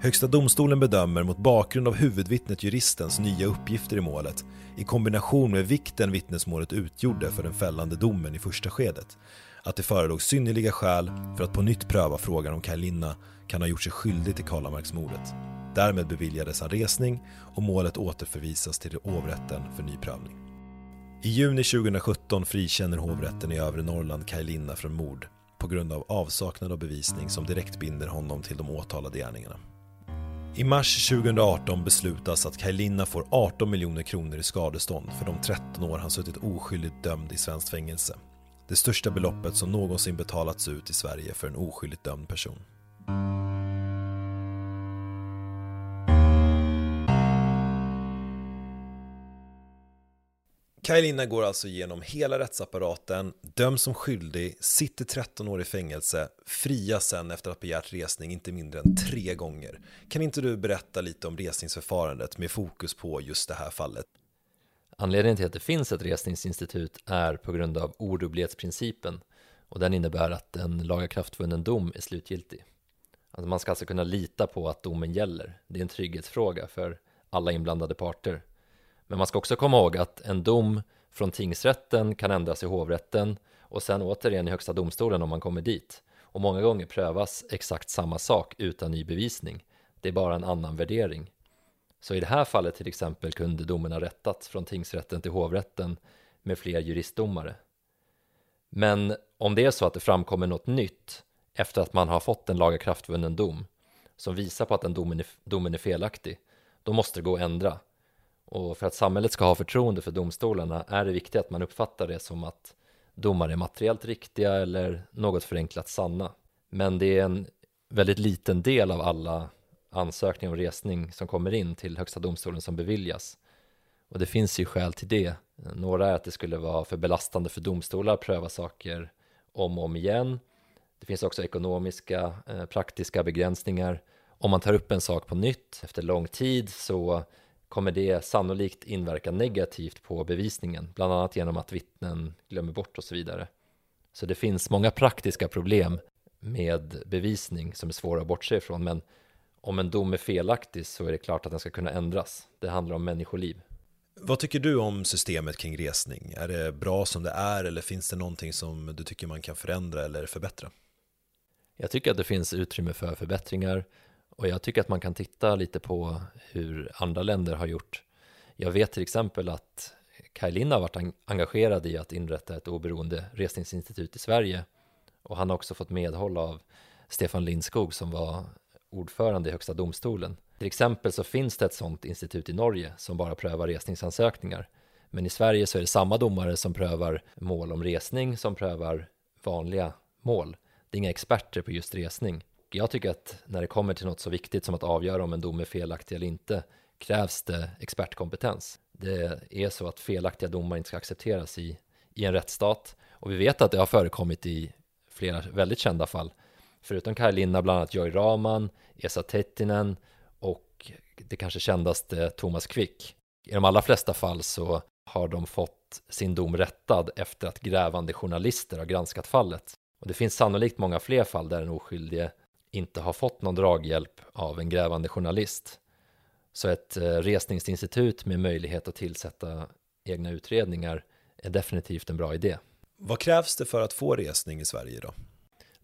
Högsta domstolen bedömer mot bakgrund av huvudvittnet juristens nya uppgifter i målet i kombination med vikten vittnesmålet utgjorde för den fällande domen i första skedet att det förelåg synnerliga skäl för att på nytt pröva frågan om Kaj Linna kan ha gjort sig skyldig till Karlamarksmordet. Därmed beviljades han resning och målet återförvisas till hovrätten för ny prövning. I juni 2017 frikänner hovrätten i övre Norrland Kaj Linna från mord på grund av avsaknad av bevisning som direkt binder honom till de åtalade gärningarna. I mars 2018 beslutas att Kaj Linna får 18 miljoner kronor i skadestånd för de 13 år han suttit oskyldigt dömd i svenskt fängelse det största beloppet som någonsin betalats ut i Sverige för en oskyldigt dömd person. Kaj Linna går alltså igenom hela rättsapparaten, döms som skyldig, sitter 13 år i fängelse, frias sen efter att ha begärt resning inte mindre än tre gånger. Kan inte du berätta lite om resningsförfarandet med fokus på just det här fallet? Anledningen till att det finns ett resningsinstitut är på grund av odubblighetsprincipen och den innebär att en lagakraftvunnen dom är slutgiltig. Alltså man ska alltså kunna lita på att domen gäller. Det är en trygghetsfråga för alla inblandade parter. Men man ska också komma ihåg att en dom från tingsrätten kan ändras i hovrätten och sen återigen i högsta domstolen om man kommer dit. Och många gånger prövas exakt samma sak utan ny bevisning. Det är bara en annan värdering. Så i det här fallet till exempel kunde domen ha rättats från tingsrätten till hovrätten med fler juristdomare. Men om det är så att det framkommer något nytt efter att man har fått en lagakraftvunnen dom som visar på att den domen är, domen är felaktig, då måste det gå att ändra. Och för att samhället ska ha förtroende för domstolarna är det viktigt att man uppfattar det som att domar är materiellt riktiga eller något förenklat sanna. Men det är en väldigt liten del av alla ansökning om resning som kommer in till Högsta domstolen som beviljas. Och det finns ju skäl till det. Några är att det skulle vara för belastande för domstolar att pröva saker om och om igen. Det finns också ekonomiska, eh, praktiska begränsningar. Om man tar upp en sak på nytt efter lång tid så kommer det sannolikt inverka negativt på bevisningen, bland annat genom att vittnen glömmer bort och så vidare. Så det finns många praktiska problem med bevisning som är svåra att bortse ifrån, men om en dom är felaktig så är det klart att den ska kunna ändras. Det handlar om människoliv. Vad tycker du om systemet kring resning? Är det bra som det är eller finns det någonting som du tycker man kan förändra eller förbättra? Jag tycker att det finns utrymme för förbättringar och jag tycker att man kan titta lite på hur andra länder har gjort. Jag vet till exempel att Kaj Lind har varit engagerad i att inrätta ett oberoende resningsinstitut i Sverige och han har också fått medhåll av Stefan Lindskog som var ordförande i Högsta domstolen. Till exempel så finns det ett sådant institut i Norge som bara prövar resningsansökningar. Men i Sverige så är det samma domare som prövar mål om resning som prövar vanliga mål. Det är inga experter på just resning. Jag tycker att när det kommer till något så viktigt som att avgöra om en dom är felaktig eller inte krävs det expertkompetens. Det är så att felaktiga domar inte ska accepteras i, i en rättsstat och vi vet att det har förekommit i flera väldigt kända fall. Förutom Kaj Linna, bland annat Joy Raman, Esa Tettinen och det kanske kändaste Thomas Quick. I de allra flesta fall så har de fått sin dom rättad efter att grävande journalister har granskat fallet. Och det finns sannolikt många fler fall där den oskyldige inte har fått någon draghjälp av en grävande journalist. Så ett eh, resningsinstitut med möjlighet att tillsätta egna utredningar är definitivt en bra idé. Vad krävs det för att få resning i Sverige då?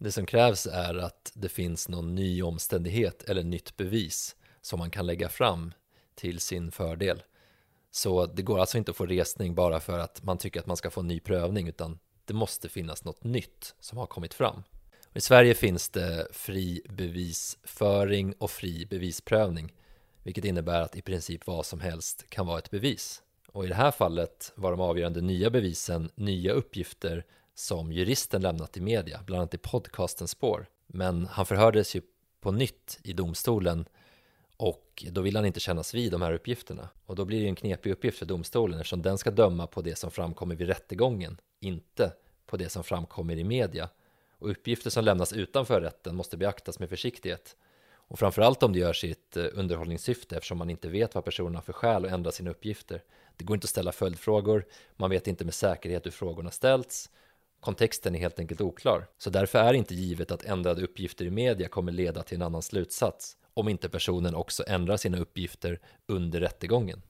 Det som krävs är att det finns någon ny omständighet eller nytt bevis som man kan lägga fram till sin fördel. Så det går alltså inte att få resning bara för att man tycker att man ska få en ny prövning utan det måste finnas något nytt som har kommit fram. I Sverige finns det fri bevisföring och fri bevisprövning vilket innebär att i princip vad som helst kan vara ett bevis. Och i det här fallet var de avgörande nya bevisen nya uppgifter som juristen lämnat i media, bland annat i podcastens spår. Men han förhördes ju på nytt i domstolen och då vill han inte kännas vid de här uppgifterna. Och då blir det en knepig uppgift för domstolen eftersom den ska döma på det som framkommer vid rättegången, inte på det som framkommer i media. Och uppgifter som lämnas utanför rätten måste beaktas med försiktighet. Och framförallt om det görs i ett eh, underhållningssyfte eftersom man inte vet vad personen har för skäl att ändra sina uppgifter. Det går inte att ställa följdfrågor, man vet inte med säkerhet hur frågorna ställts Kontexten är helt enkelt oklar. Så därför är det inte givet att ändrade uppgifter i media kommer leda till en annan slutsats om inte personen också ändrar sina uppgifter under rättegången.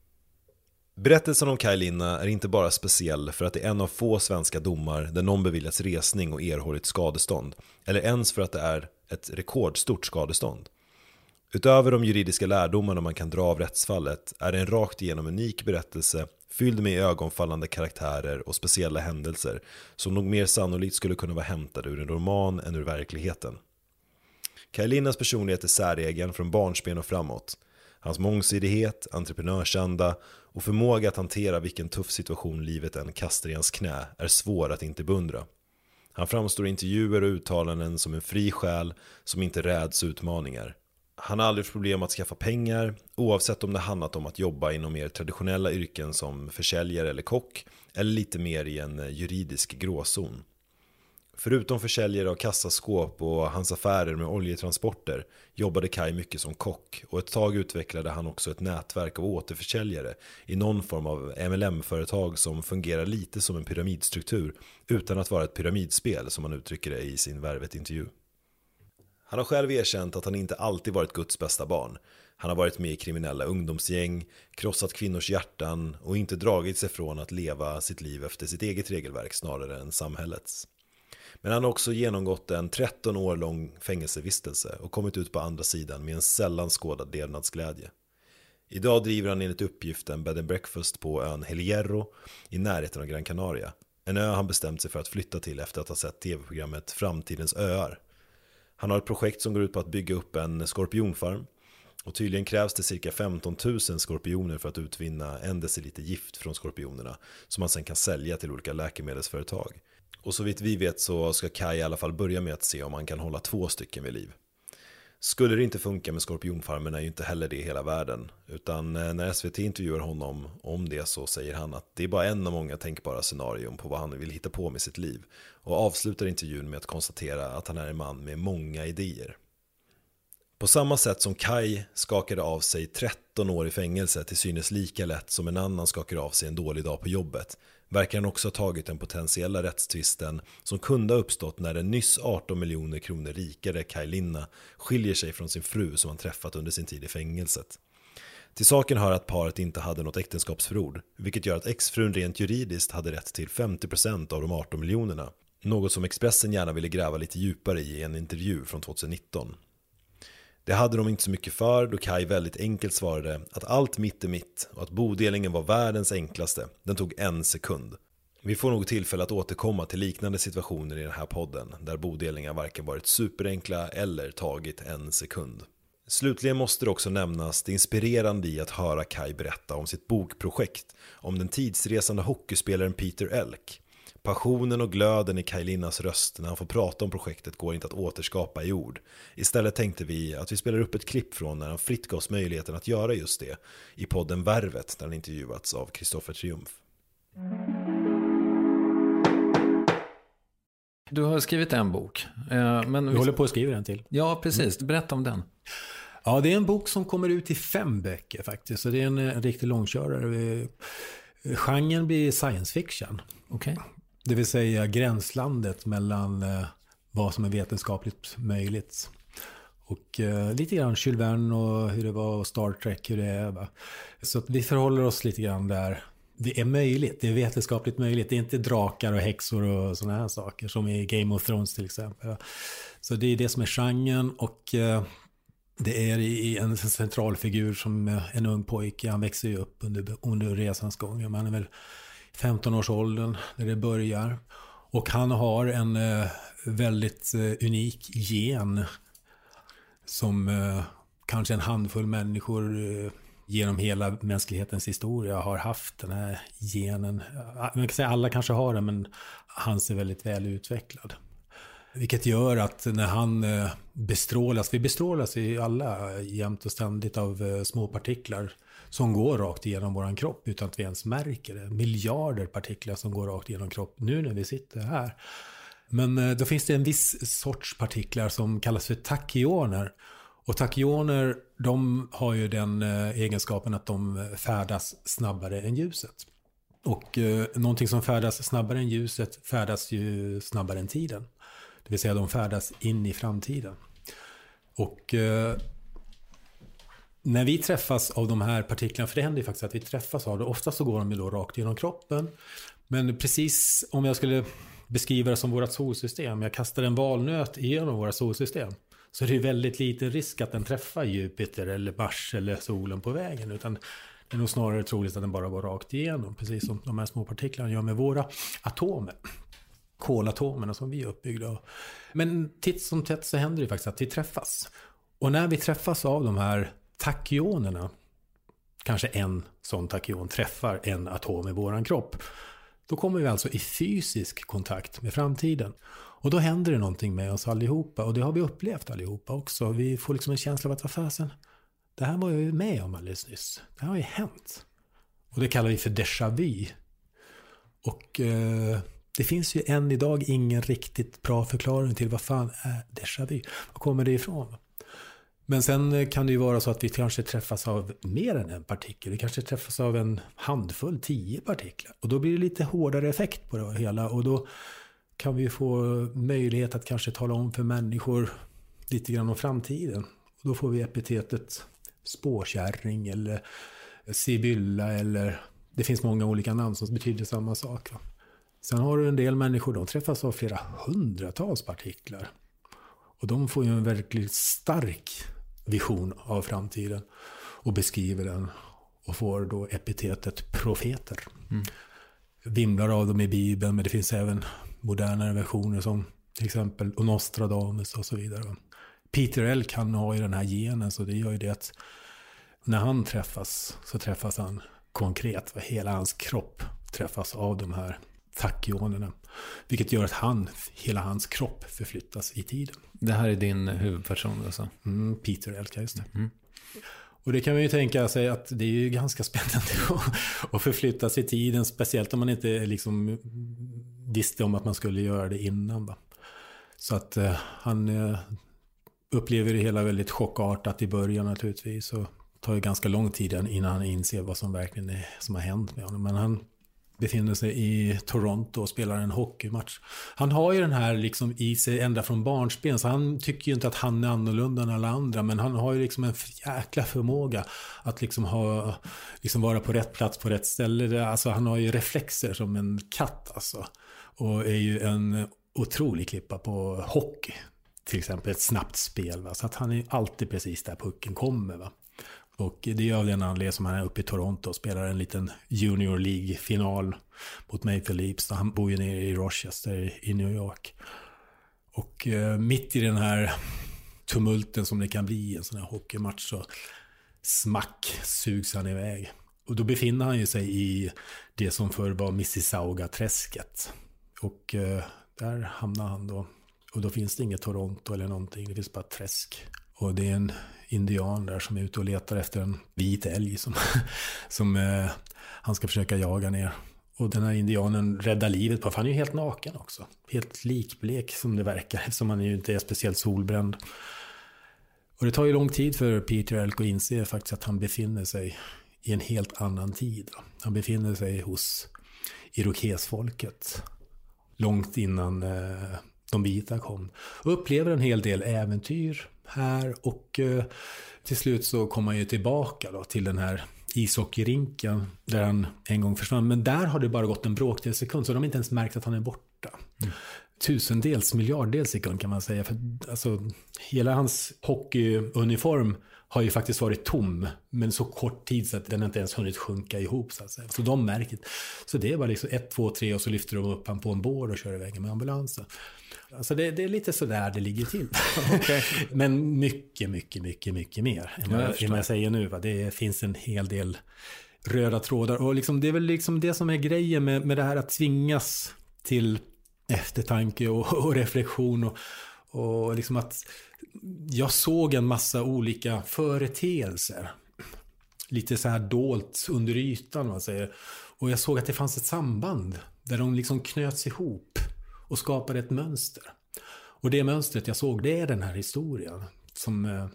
Berättelsen om Kaj Linna är inte bara speciell för att det är en av få svenska domar där någon beviljats resning och erhållit skadestånd, eller ens för att det är ett rekordstort skadestånd. Utöver de juridiska lärdomarna man kan dra av rättsfallet är det en rakt igenom unik berättelse fylld med ögonfallande karaktärer och speciella händelser som nog mer sannolikt skulle kunna vara hämtade ur en roman än ur verkligheten. Kaj personlighet är säregen från barnsben och framåt. Hans mångsidighet, entreprenörsanda och förmåga att hantera vilken tuff situation livet än kastar i hans knä är svår att inte beundra. Han framstår i intervjuer och uttalanden som en fri själ som inte räds utmaningar. Han har aldrig problem att skaffa pengar, oavsett om det handlat om att jobba inom mer traditionella yrken som försäljare eller kock, eller lite mer i en eh, juridisk gråzon. Förutom försäljare av kassaskåp och hans affärer med oljetransporter jobbade Kai mycket som kock och ett tag utvecklade han också ett nätverk av återförsäljare i någon form av MLM-företag som fungerar lite som en pyramidstruktur utan att vara ett pyramidspel som han uttrycker det i sin Värvet-intervju. Han har själv erkänt att han inte alltid varit Guds bästa barn. Han har varit med i kriminella ungdomsgäng, krossat kvinnors hjärtan och inte dragit sig från att leva sitt liv efter sitt eget regelverk snarare än samhällets. Men han har också genomgått en 13 år lång fängelsevistelse och kommit ut på andra sidan med en sällan skådad levnadsglädje. Idag driver han enligt uppgift en bed and breakfast på ön Helierro i närheten av Gran Canaria. En ö han bestämt sig för att flytta till efter att ha sett tv-programmet Framtidens öar han har ett projekt som går ut på att bygga upp en skorpionfarm. Och tydligen krävs det cirka 15 000 skorpioner för att utvinna en deciliter gift från skorpionerna. Som man sen kan sälja till olika läkemedelsföretag. Och så vitt vi vet så ska Kai i alla fall börja med att se om han kan hålla två stycken vid liv. Skulle det inte funka med skorpionfarmen är ju inte heller det hela världen. Utan eh, när SVT intervjuar honom om det så säger han att det är bara en av många tänkbara scenarion på vad han vill hitta på med sitt liv. Och avslutar intervjun med att konstatera att han är en man med många idéer. På samma sätt som Kai skakade av sig 13 år i fängelse till synes lika lätt som en annan skakar av sig en dålig dag på jobbet verkar han också ha tagit den potentiella rättstvisten som kunde ha uppstått när den nyss 18 miljoner kronor rikare Kaj Linna skiljer sig från sin fru som han träffat under sin tid i fängelset. Till saken hör att paret inte hade något äktenskapsförord, vilket gör att exfrun rent juridiskt hade rätt till 50% av de 18 miljonerna. Något som Expressen gärna ville gräva lite djupare i i en intervju från 2019. Det hade de inte så mycket för då Kai väldigt enkelt svarade att allt mitt är mitt och att bodelningen var världens enklaste. Den tog en sekund. Vi får nog tillfälle att återkomma till liknande situationer i den här podden där bodelningar varken varit superenkla eller tagit en sekund. Slutligen måste det också nämnas det inspirerande i att höra Kai berätta om sitt bokprojekt om den tidsresande hockeyspelaren Peter Elk. Passionen och glöden i Kai Linnas röst när han får prata om projektet går inte att återskapa i ord. Istället tänkte vi att vi spelar upp ett klipp från när han fritt gavs möjligheten att göra just det i podden Värvet där han intervjuats av Kristoffer Triumf. Du har skrivit en bok. eh, Men Vi håller på att skriva en till. Ja, precis. Berätta om den. Ja, det är en bok som kommer ut i fem böcker faktiskt. Så det är en, en riktig långkörare. Eh, Genren blir science fiction. Okej. Det vill säga gränslandet mellan eh, vad som är vetenskapligt möjligt. Och eh, lite grann Jules Verne och hur det var och Star Trek, hur det är. Va? Så att vi förhåller oss lite grann där. Det är möjligt, det är vetenskapligt möjligt. Det är inte drakar och häxor och sådana här saker som i Game of Thrones till exempel. va. Så det är det som är genren och eh, det är i en central figur som eh, en ung pojke. Han växer ju upp under, under resans gång. Man är väl 15-årsåldern när det börjar. Och han har en eh, väldigt eh, unik gen som eh, kanske en handfull människor eh, genom hela mänsklighetens historia har haft den här genen. Man kan säga alla kanske har den, men hans är väldigt väl utvecklad. Vilket gör att när han eh, bestrålas, vi bestrålas ju alla jämt och ständigt av eh, små partiklar som går rakt igenom våran kropp utan att vi ens märker det. Miljarder partiklar som går rakt igenom kropp nu när vi sitter här. Men eh, då finns det en viss sorts partiklar som kallas för tachyoner. Och tachyoner, de har ju den eh, egenskapen att de eh, färdas snabbare än ljuset. Och eh, någonting som färdas snabbare än ljuset färdas ju snabbare än tiden. Det vill säga de färdas in i framtiden. Och eh, när vi träffas av de här partiklarna, för det händer ju faktiskt att vi träffas av det. Ofta så går de ju då rakt genom kroppen. Men precis om jag skulle beskriva det som vårt solsystem. Jag kastar en valnöt igenom våra solsystem. Så det är väldigt liten risk att den träffar Jupiter eller Mars eller solen på vägen. Utan det är nog snarare troligt att den bara går rakt igenom. Precis som de här små partiklarna gör med våra atomer. Kolatomerna som vi är uppbyggda av. Men titt som tätt så händer det faktiskt att vi träffas. Och när vi träffas av de här tachyonerna, kanske en sån tachyon träffar en atom i vår kropp. Då kommer vi alltså i fysisk kontakt med framtiden. Och då händer det någonting med oss allihopa. Och det har vi upplevt allihopa också. Vi får liksom en känsla av att, vad fasen, det här var jag ju med om alldeles nyss. Det här har ju hänt. Och det kallar vi för déjà vu. Och eh, det finns ju än idag ingen riktigt bra förklaring till vad fan är déjà vu. Var kommer det ifrån? Men sen eh, kan det ju vara så att vi kanske träffas av mer än en partikel. Vi kanske träffas av en handfull, tio partiklar. Och då blir det lite hårdare effekt på det hela. Och då kan vi få möjlighet att kanske tala om för människor lite grann om framtiden. Och då får vi epitetet spårkärring eller sibylla eller det finns många olika namn som betyder samma sak. Va? Sen har du en del människor, de träffas av flera hundratals partiklar. Och de får ju en verkligt stark vision av framtiden och beskriver den och får då epitetet profeter. Vimlar av dem i Bibeln, men det finns även modernare versioner som till exempel Nostradamus och så vidare. Peter Elk han har ju den här genen så det gör ju det att när han träffas så träffas han konkret. Hela hans kropp träffas av de här tachyonerna. Vilket gör att han, hela hans kropp förflyttas i tiden. Det här är din huvudperson alltså? Mm, Peter Elka, just det. Och det kan man ju tänka sig att det är ju ganska spännande att- att förflyttas i tiden. Speciellt om man inte liksom visste om att man skulle göra det innan. Va? Så att eh, han eh, upplever det hela väldigt chockartat i början naturligtvis. Och tar ju ganska lång tid innan han inser vad som verkligen är, som har hänt med honom. Men han befinner sig i Toronto och spelar en hockeymatch. Han har ju den här liksom i sig ända från barnsben, så han tycker ju inte att han är annorlunda än alla andra, men han har ju liksom en jäkla förmåga att liksom ha, liksom vara på rätt plats på rätt ställe. Alltså han har ju reflexer som en katt alltså. Och är ju en otrolig klippa på hockey. Till exempel ett snabbt spel. Va? Så att han är ju alltid precis där pucken kommer. Va? Och det är av den anledningen som han är uppe i Toronto och spelar en liten Junior League-final mot Maple Leafs. Han bor ju nere i Rochester i New York. Och eh, mitt i den här tumulten som det kan bli i en sån här hockeymatch så smack sugs han iväg. Och då befinner han ju sig i det som förr var Mississauga-träsket. Och eh, där hamnar han då. Och då finns det inget Toronto eller någonting, det finns bara träsk. Och det är en indian där som är ute och letar efter en vit älg som, som eh, han ska försöka jaga ner. Och den här indianen räddar livet på, för han är ju helt naken också. Helt likblek som det verkar, eftersom han ju inte är speciellt solbränd. Och det tar ju lång tid för Peter Elk att inse faktiskt att han befinner sig i en helt annan tid. Han befinner sig hos irokesfolket. Långt innan eh, de vita kom. Och upplever en hel del äventyr här och eh, till slut så kom han ju tillbaka då till den här ishockeyrinken där han en gång försvann. Men där har det bara gått en bråkdel sekund så de har inte ens märkt att han är borta. Mm. Tusendels, miljarddels sekund kan man säga. För, alltså, hela hans hockeyuniform har ju faktiskt varit tom, men så kort tid så att den inte ens hunnit sjunka ihop. Så, att säga. så de märker Så det är bara liksom ett, två, tre och så lyfter de upp han på en bår och kör iväg med ambulansen. Alltså det, det är lite sådär det ligger till. okay. Men mycket, mycket, mycket, mycket mer än vad jag, jag säger nu. Va? Det finns en hel del röda trådar. Och liksom, det är väl liksom det som är grejen med, med det här att tvingas till eftertanke och, och reflektion. Och, och liksom att jag såg en massa olika företeelser. Lite så här dolt under ytan, man säger. Och jag såg att det fanns ett samband där de liksom knöts ihop och skapade ett mönster. Och det mönstret jag såg, det är den här historien. Som eh,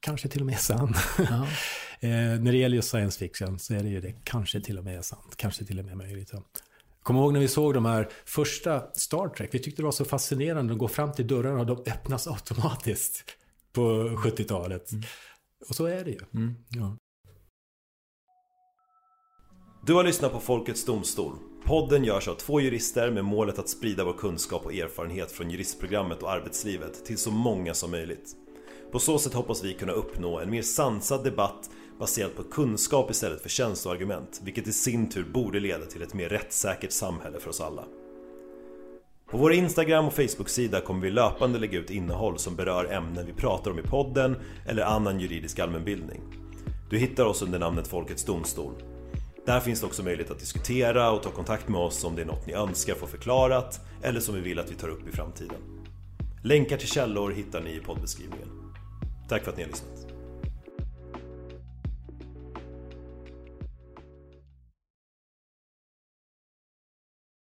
kanske till och med är sann. Ja. eh, när det gäller just science fiction så är det ju det kanske till och med är sant. Kanske till och med möjligt. Ja. Kommer ihåg när vi såg de här första Star Trek. Vi tyckte det var så fascinerande att gå fram till dörrarna och de öppnas automatiskt på 70-talet. Mm. Och så är det ju. Mm. Ja. Du har lyssnat på Folkets Domstol. Podden görs av två jurister med målet att sprida vår kunskap och erfarenhet från juristprogrammet och arbetslivet till så många som möjligt. På så sätt hoppas vi kunna uppnå en mer sansad debatt baserat på kunskap istället för känsloargument, vilket i sin tur borde leda till ett mer rättssäkert samhälle för oss alla. På vår Instagram och Facebook-sida kommer vi löpande lägga ut innehåll som berör ämnen vi pratar om i podden eller annan juridisk allmänbildning. Du hittar oss under namnet Folkets Domstol. Där finns det också möjlighet att diskutera och ta kontakt med oss om det är något ni önskar få förklarat eller som vi vill att vi tar upp i framtiden. Länkar till källor hittar ni i poddbeskrivningen. Tack för att ni har lyssnat.